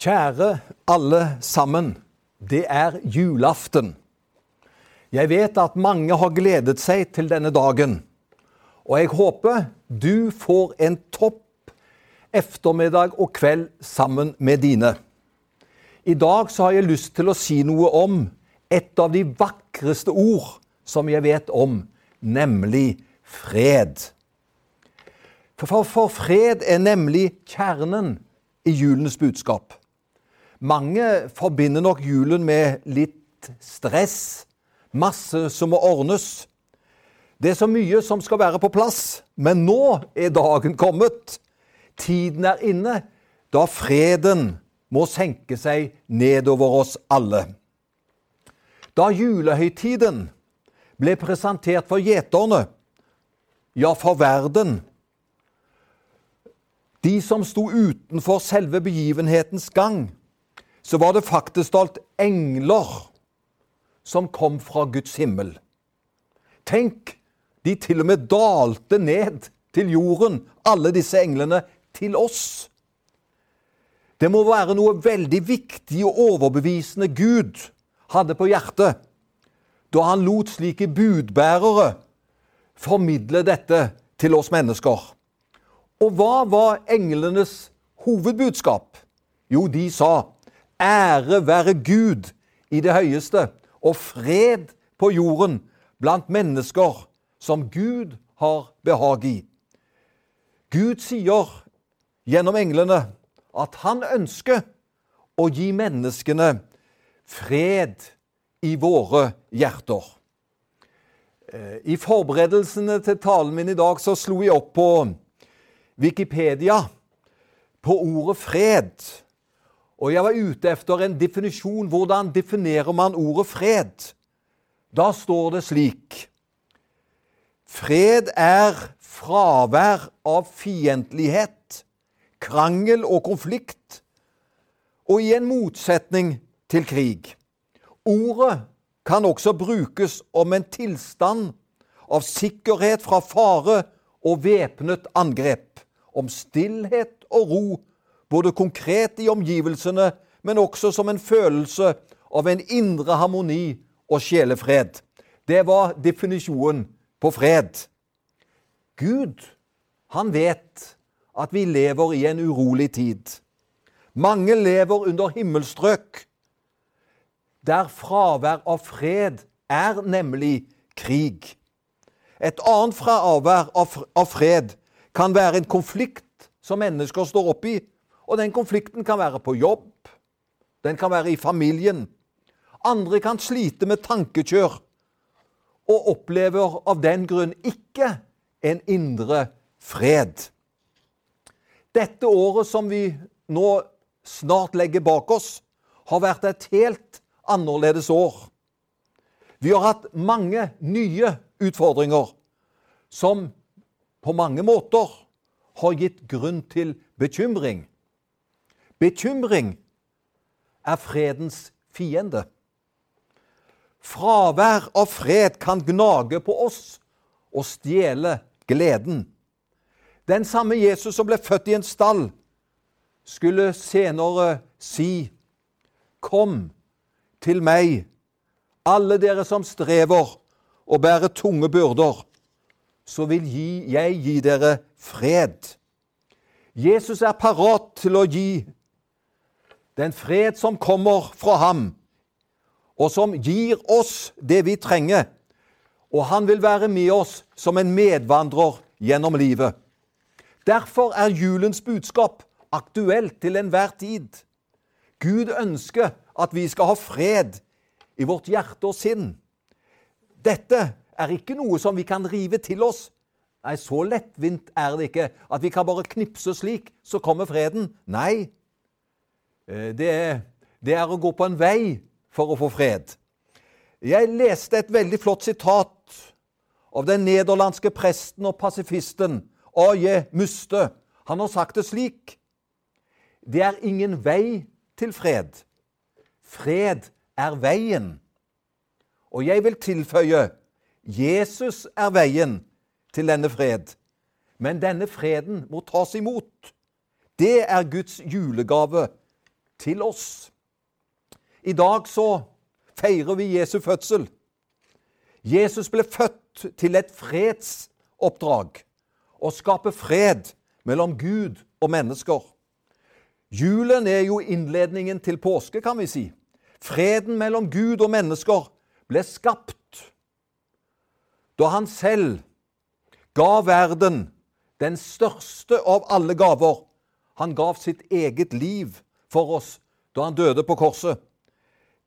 Kjære alle sammen. Det er julaften. Jeg vet at mange har gledet seg til denne dagen. Og jeg håper du får en topp ettermiddag og kveld sammen med dine. I dag så har jeg lyst til å si noe om et av de vakreste ord som jeg vet om, nemlig fred. For, for fred er nemlig kjernen i julens budskap. Mange forbinder nok julen med litt stress, masse som må ordnes. Det er så mye som skal være på plass, men nå er dagen kommet. Tiden er inne da freden må senke seg nedover oss alle. Da julehøytiden ble presentert for gjeterne, ja, for verden De som sto utenfor selve begivenhetens gang, så var det faktisk alt engler som kom fra Guds himmel. Tenk, de til og med dalte ned til jorden, alle disse englene, til oss. Det må være noe veldig viktig og overbevisende Gud hadde på hjertet da han lot slike budbærere formidle dette til oss mennesker. Og hva var englenes hovedbudskap? Jo, de sa Ære være Gud i det høyeste, og fred på jorden blant mennesker som Gud har behag i. Gud sier gjennom englene at han ønsker å gi menneskene fred i våre hjerter. Eh, I forberedelsene til talen min i dag så slo jeg opp på Wikipedia på ordet fred. Og jeg var ute etter en definisjon. Hvordan definerer man ordet fred? Da står det slik Fred er fravær av fiendtlighet, krangel og konflikt, og i en motsetning til krig. Ordet kan også brukes om en tilstand av sikkerhet fra fare og væpnet angrep, om stillhet og ro både konkret i omgivelsene, men også som en følelse av en indre harmoni og sjelefred. Det var definisjonen på fred. Gud, han vet at vi lever i en urolig tid. Mange lever under himmelstrøk, der fravær av fred er nemlig krig. Et annet fravær av fred kan være en konflikt som mennesker står oppi, og den konflikten kan være på jobb, den kan være i familien. Andre kan slite med tankekjør og opplever av den grunn ikke en indre fred. Dette året som vi nå snart legger bak oss, har vært et helt annerledes år. Vi har hatt mange nye utfordringer som på mange måter har gitt grunn til bekymring. Bekymring er fredens fiende. Fravær av fred kan gnage på oss og stjele gleden. Den samme Jesus som ble født i en stall, skulle senere si, Kom til meg, alle dere som strever og bærer tunge byrder, så vil jeg gi dere fred. Jesus er parat til å gi den fred som kommer fra ham, og som gir oss det vi trenger. Og han vil være med oss som en medvandrer gjennom livet. Derfor er julens budskap aktuelt til enhver tid. Gud ønsker at vi skal ha fred i vårt hjerte og sinn. Dette er ikke noe som vi kan rive til oss. Nei, så lettvint er det ikke at vi kan bare knipse slik, så kommer freden. Nei, det er, det er å gå på en vei for å få fred. Jeg leste et veldig flott sitat av den nederlandske presten og pasifisten A.J. Muste. Han har sagt det slik Det er ingen vei til fred. Fred er veien. Og jeg vil tilføye Jesus er veien til denne fred. Men denne freden må tas imot. Det er Guds julegave til oss. I dag så feirer vi Jesu fødsel. Jesus ble født til et fredsoppdrag å skape fred mellom Gud og mennesker. Julen er jo innledningen til påske, kan vi si. Freden mellom Gud og mennesker ble skapt da han selv ga verden den største av alle gaver. Han gav sitt eget liv for oss da han døde på korset.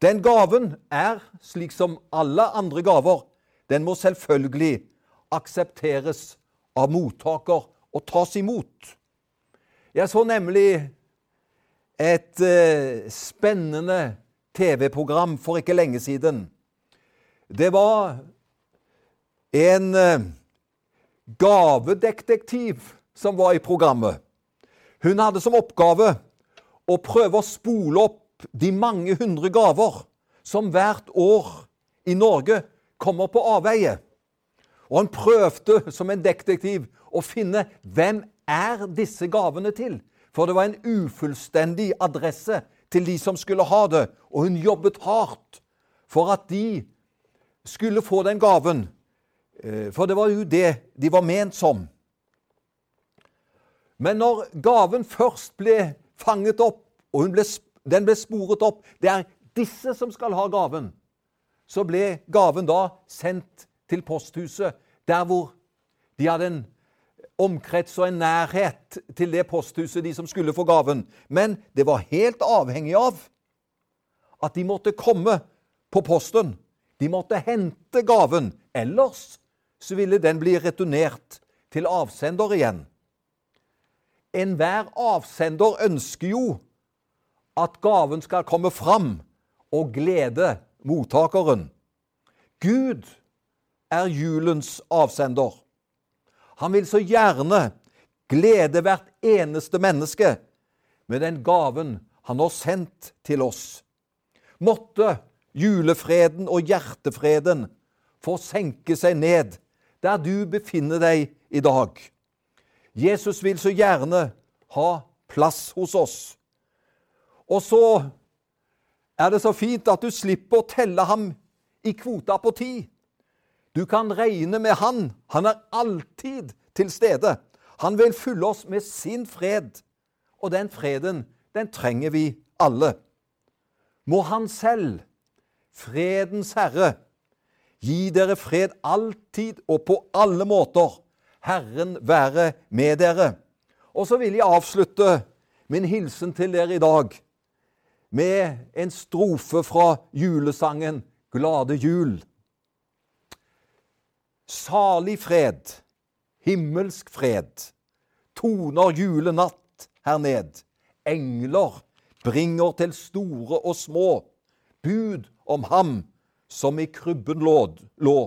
Den gaven er, slik som alle andre gaver, den må selvfølgelig aksepteres av mottaker og tas imot. Jeg så nemlig et eh, spennende TV-program for ikke lenge siden. Det var en eh, gavedetektiv som var i programmet. Hun hadde som oppgave å prøve å spole opp de mange hundre gaver som hvert år i Norge kommer på avveie. Og han prøvde som en detektiv å finne hvem er disse gavene til. For det var en ufullstendig adresse til de som skulle ha det, og hun jobbet hardt for at de skulle få den gaven. Eh, for det var jo det de var ment som. Men når gaven først ble fanget opp, og ble, den ble sporet opp Det er disse som skal ha gaven. Så ble gaven da sendt til posthuset, der hvor de hadde en omkrets og en nærhet til det posthuset, de som skulle få gaven. Men det var helt avhengig av at de måtte komme på posten. De måtte hente gaven. Ellers så ville den bli returnert til avsender igjen. Enhver avsender ønsker jo at gaven skal komme fram og glede mottakeren. Gud er julens avsender. Han vil så gjerne glede hvert eneste menneske med den gaven han har sendt til oss. Måtte julefreden og hjertefreden få senke seg ned der du befinner deg i dag. Jesus vil så gjerne ha plass hos oss. Og så er det så fint at du slipper å telle ham i kvota på ti. Du kan regne med han. Han er alltid til stede. Han vil fylle oss med sin fred, og den freden, den trenger vi alle. Må Han selv, fredens Herre, Gi dere fred alltid og på alle måter. Herren være med dere. Og så vil jeg avslutte min hilsen til dere i dag med en strofe fra julesangen Glade jul. Salig fred, himmelsk fred, toner julenatt her ned. Engler bringer til store og små bud om ham som i krybben lå.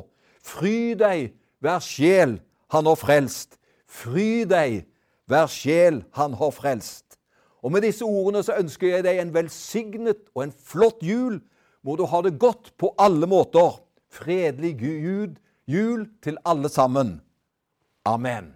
Fry deg, hver sjel han har frelst. Fry deg, hver sjel han har frelst. Og Med disse ordene så ønsker jeg deg en velsignet og en flott jul. Må du ha det godt på alle måter. Fredelig Gud, jul til alle sammen. Amen.